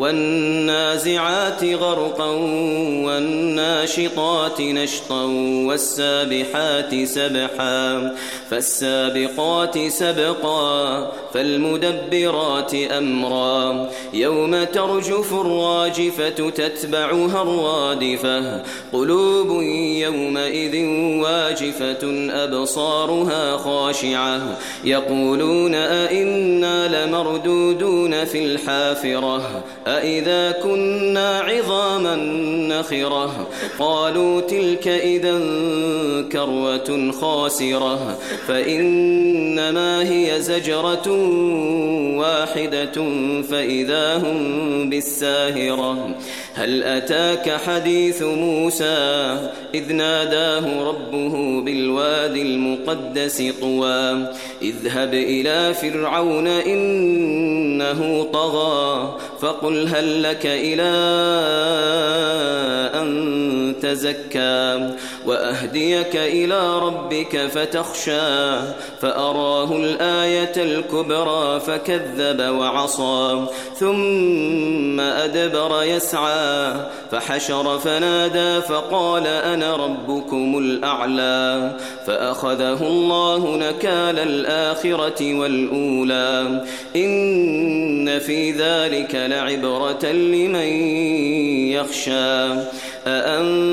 والنازعات غرقا والناشطات نشطا والسابحات سبحا فالسابقات سبقا فالمدبرات أمرا يوم ترجف الراجفة تتبعها الرادفة قلوب يومئذ واجفة أبصارها خاشعة يقولون أئنا لمردودون في الحافرة أإذا كنا عظاما نخرة قالوا تلك إذا كروة خاسرة. فإنما هي زجرة واحدة فإذا هم بالساهرة. هل أتاك حديث موسى؟ إذ ناداه ربه بالوادي المقدس طوى. اذهب إلى فرعون إنه طغى. فقل هل لك إلى تزكى وأهديك إلى ربك فتخشى فأراه الآية الكبرى فكذب وعصى ثم أدبر يسعى فحشر فنادى فقال أنا ربكم الأعلى فأخذه الله نكال الآخرة والأولى. إن في ذلك لعبرة لمن يخشى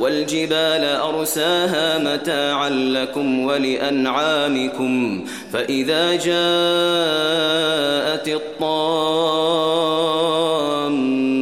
والجبال أرساها متاعا لكم ولأنعامكم فإذا جاءت الطامة